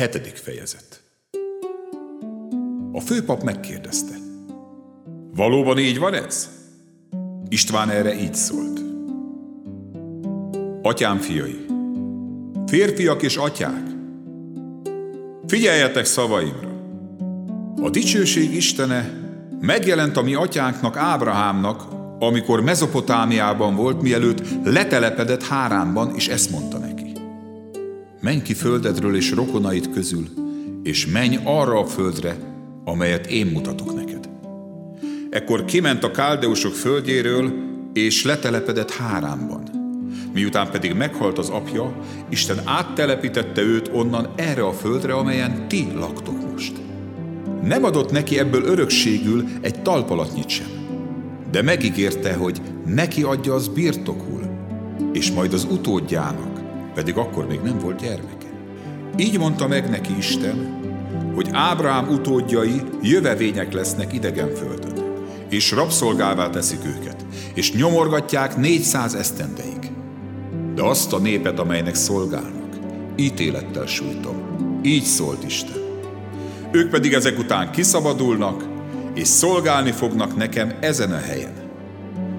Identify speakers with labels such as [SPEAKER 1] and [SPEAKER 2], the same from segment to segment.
[SPEAKER 1] Hetedik fejezet A főpap megkérdezte. Valóban így van ez? István erre így szólt. Atyám fiai, férfiak és atyák, figyeljetek szavaimra! A dicsőség Istene megjelent a mi atyánknak, Ábrahámnak, amikor Mezopotámiában volt, mielőtt letelepedett Háránban, és ezt mondta neki. Menj ki földedről és rokonait közül, és menj arra a földre, amelyet én mutatok neked. Ekkor kiment a káldeusok földjéről, és letelepedett Háránban. Miután pedig meghalt az apja, Isten áttelepítette őt onnan erre a földre, amelyen ti laktok most. Nem adott neki ebből örökségül egy talpalatnyit sem, de megígérte, hogy neki adja az birtokul, és majd az utódjának, pedig akkor még nem volt gyermeke. Így mondta meg neki Isten, hogy Ábrám utódjai jövevények lesznek idegen földön, és rabszolgává teszik őket, és nyomorgatják 400 esztendeig. De azt a népet, amelynek szolgálnak, ítélettel sújtom. Így szólt Isten. Ők pedig ezek után kiszabadulnak, és szolgálni fognak nekem ezen a helyen.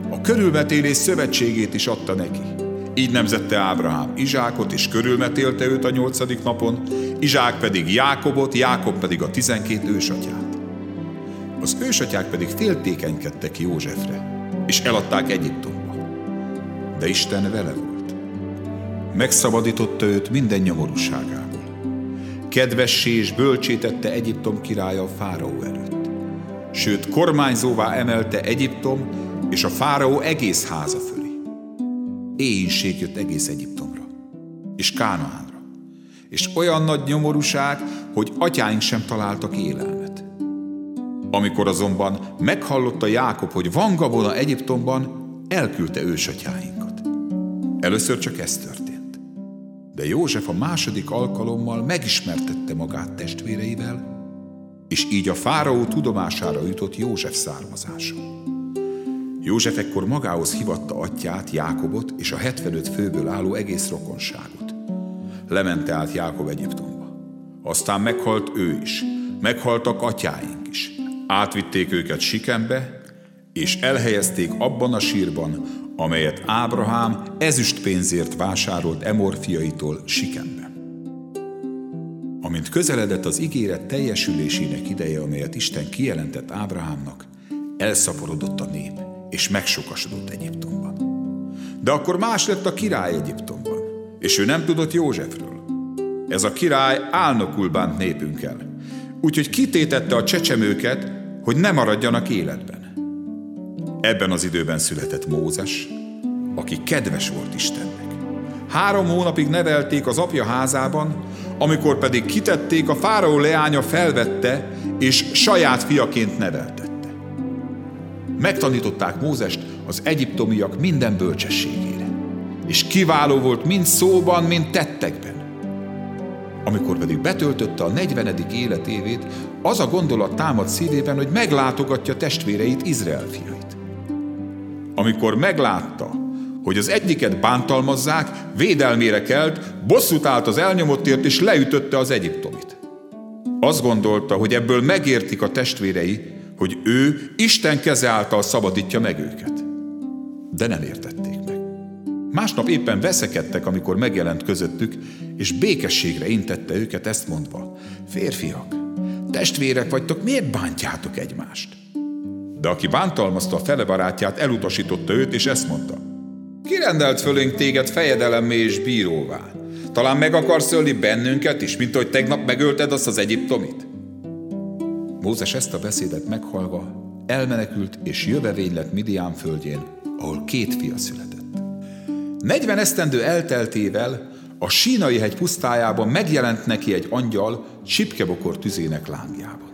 [SPEAKER 1] A körülmetélés szövetségét is adta neki. Így nemzette Ábrahám Izsákot, és körülmetélte őt a nyolcadik napon, Izsák pedig Jákobot, Jákob pedig a tizenkét ősatyát. Az ősatyák pedig féltékenykedtek Józsefre, és eladták Egyiptomba. De Isten vele volt. Megszabadította őt minden nyomorúságából. Kedvessé és bölcsétette Egyiptom királya a fáraó előtt. Sőt, kormányzóvá emelte Egyiptom és a fáraó egész háza fölé. Éjség jött egész Egyiptomra, és Kánaánra, és olyan nagy nyomorúság, hogy atyáink sem találtak élelmet. Amikor azonban meghallotta Jákob, hogy van gabona Egyiptomban, elküldte ősatyáinkat. Először csak ez történt. De József a második alkalommal megismertette magát testvéreivel, és így a fáraó tudomására jutott József származása. József ekkor magához hivatta atyát, Jákobot és a 75 főből álló egész rokonságot. Lemente át Jákob Egyiptomba. Aztán meghalt ő is, meghaltak atyáink is. Átvitték őket Sikembe, és elhelyezték abban a sírban, amelyet Ábrahám ezüst pénzért vásárolt Emor fiaitól Sikembe. Amint közeledett az ígéret teljesülésének ideje, amelyet Isten kijelentett Ábrahámnak, elszaporodott a nép, és megsokasodott Egyiptomban. De akkor más lett a király Egyiptomban, és ő nem tudott Józsefről. Ez a király álnokul bánt népünkkel, úgyhogy kitétette a csecsemőket, hogy ne maradjanak életben. Ebben az időben született Mózes, aki kedves volt Istennek. Három hónapig nevelték az apja házában, amikor pedig kitették, a fáraó leánya felvette, és saját fiaként neveltette. Megtanították Mózest az egyiptomiak minden bölcsességére, és kiváló volt mind szóban, mind tettekben. Amikor pedig betöltötte a 40. életévét, az a gondolat támad szívében, hogy meglátogatja testvéreit, Izrael fiait. Amikor meglátta, hogy az egyiket bántalmazzák, védelmére kelt, bosszút állt az elnyomottért, és leütötte az egyiptomit. Azt gondolta, hogy ebből megértik a testvérei, hogy ő Isten keze által szabadítja meg őket. De nem értették meg. Másnap éppen veszekedtek, amikor megjelent közöttük, és békességre intette őket ezt mondva, férfiak, testvérek vagytok, miért bántjátok egymást? De aki bántalmazta a fele barátját, elutasította őt, és ezt mondta, Kirendelt fölénk téged fejedelemmé és bíróvá. Talán meg akarsz ölni bennünket is, mint hogy tegnap megölted azt az egyiptomit? Mózes ezt a beszédet meghalva elmenekült és jövevény lett Midián földjén, ahol két fia született. 40 esztendő elteltével a sínai hegy pusztájában megjelent neki egy angyal csipkebokor tüzének lángjában.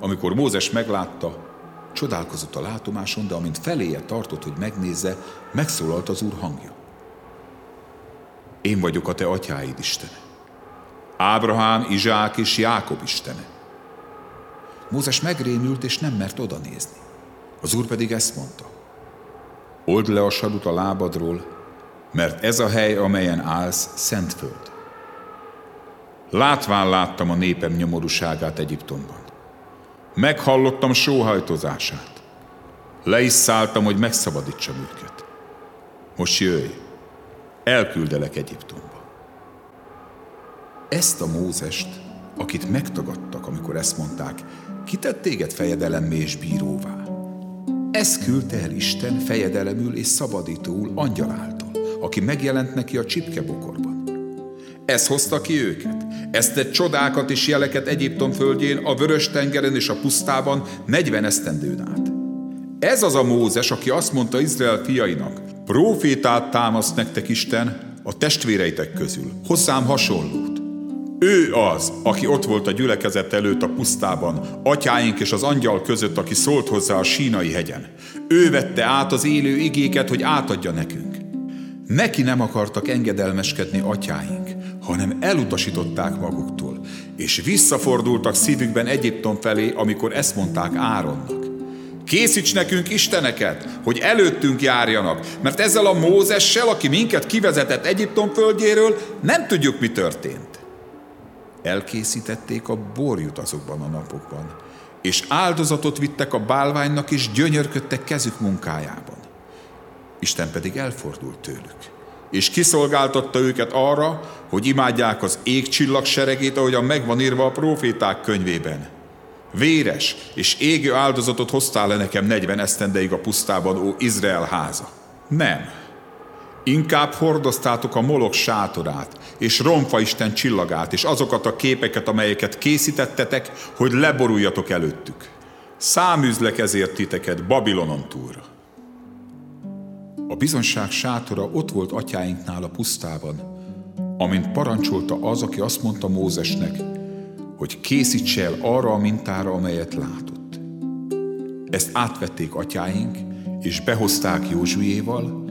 [SPEAKER 1] Amikor Mózes meglátta, Csodálkozott a látomáson, de amint feléje tartott, hogy megnézze, megszólalt az Úr hangja. Én vagyok a te atyáid Istene. Ábrahám, Izsák és Jákob Istene. Mózes megrémült, és nem mert oda nézni. Az Úr pedig ezt mondta. Old le a sarut a lábadról, mert ez a hely, amelyen állsz, szent föld. Látván láttam a népem nyomorúságát Egyiptomban. Meghallottam sóhajtozását. Le is szálltam, hogy megszabadítsam őket. Most jöjj, elküldelek Egyiptomba. Ezt a Mózest, akit megtagadtak, amikor ezt mondták, kitett téged fejedelemmé és bíróvá. Ezt küldte el Isten fejedelemül és szabadítóul angyaláltal, aki megjelent neki a csipkebokorban. Ez hozta ki őket. Ezt tett csodákat és jeleket Egyiptom földjén, a vörös tengeren és a pusztában 40 esztendőn át. Ez az a Mózes, aki azt mondta Izrael fiainak, profétát támaszt nektek Isten a testvéreitek közül, hozzám hasonlót. Ő az, aki ott volt a gyülekezet előtt a pusztában, atyáink és az angyal között, aki szólt hozzá a sínai hegyen. Ő vette át az élő igéket, hogy átadja nekünk. Neki nem akartak engedelmeskedni atyáink, hanem elutasították maguktól, és visszafordultak szívükben Egyiptom felé, amikor ezt mondták Áronnak. Készíts nekünk isteneket, hogy előttünk járjanak, mert ezzel a Mózessel, aki minket kivezetett Egyiptom földjéről, nem tudjuk, mi történt. Elkészítették a borjut azokban a napokban, és áldozatot vittek a bálványnak, és gyönyörködtek kezük munkájában. Isten pedig elfordult tőlük, és kiszolgáltatta őket arra, hogy imádják az égcsillag seregét, ahogyan megvan írva a proféták könyvében. Véres és égő áldozatot hoztál le nekem 40 esztendeig a pusztában, ó Izrael háza? Nem. Inkább hordoztátok a molok sátorát, és Romfa Isten csillagát, és azokat a képeket, amelyeket készítettetek, hogy leboruljatok előttük. Száműzlek ezért titeket Babilonon túlra. A bizonság sátora ott volt atyáinknál a pusztában, amint parancsolta az, aki azt mondta Mózesnek, hogy készíts el arra a mintára, amelyet látott. Ezt átvették atyáink, és behozták Józsuéval,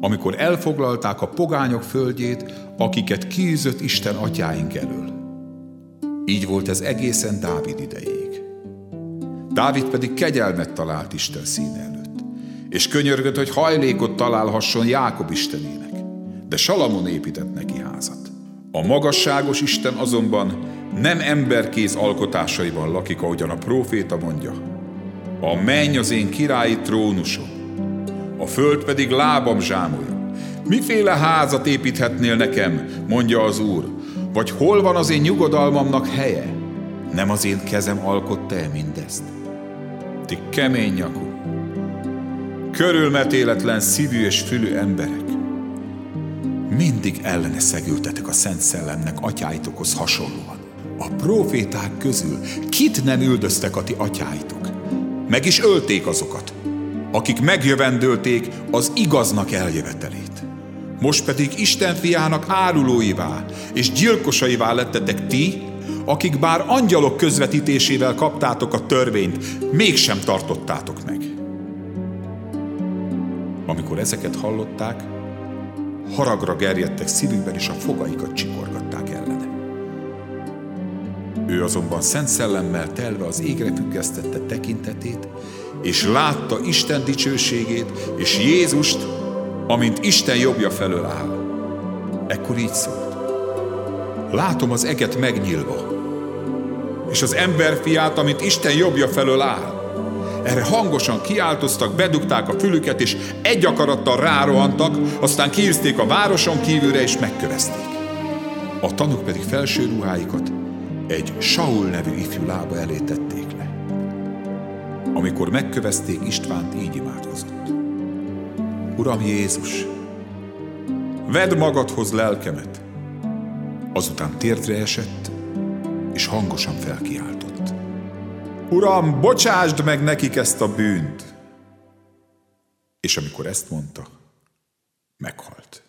[SPEAKER 1] amikor elfoglalták a pogányok földjét, akiket kiűzött Isten atyáink elől. Így volt ez egészen Dávid idejéig. Dávid pedig kegyelmet talált Isten színe előtt és könyörgött, hogy hajlékot találhasson Jákob istenének. De Salamon épített neki házat. A magasságos Isten azonban nem emberkéz alkotásaival lakik, ahogyan a próféta mondja. A menny az én királyi trónusom, a föld pedig lábam zsámolja. Miféle házat építhetnél nekem, mondja az Úr, vagy hol van az én nyugodalmamnak helye? Nem az én kezem alkotta-e mindezt? Ti kemény nyakú, körülmetéletlen szívű és fülű emberek. Mindig ellene szegültetek a Szent Szellemnek atyáitokhoz hasonlóan. A proféták közül kit nem üldöztek a ti atyáitok? Meg is ölték azokat, akik megjövendölték az igaznak eljövetelét. Most pedig Isten fiának árulóivá és gyilkosaivá lettetek ti, akik bár angyalok közvetítésével kaptátok a törvényt, mégsem tartottátok meg. Amikor ezeket hallották, haragra gerjedtek szívükben, és a fogaikat csikorgatták ellene. Ő azonban szent szellemmel telve az égre függesztette tekintetét, és látta Isten dicsőségét, és Jézust, amint Isten jobbja felől áll. Ekkor így szólt. Látom az eget megnyílva, és az emberfiát, amint Isten jobbja felől áll. Erre hangosan kiáltoztak, bedugták a fülüket, és egy akarattal rárohantak, aztán kiűzték a városon kívülre, és megkövezték. A tanuk pedig felső ruháikat egy Saul nevű ifjú lába elé tették. Amikor megkövezték, Istvánt így imádkozott. Uram Jézus, vedd magadhoz lelkemet. Azután térdre esett, és hangosan felkiáltott. Uram, bocsásd meg nekik ezt a bűnt! És amikor ezt mondta, meghalt.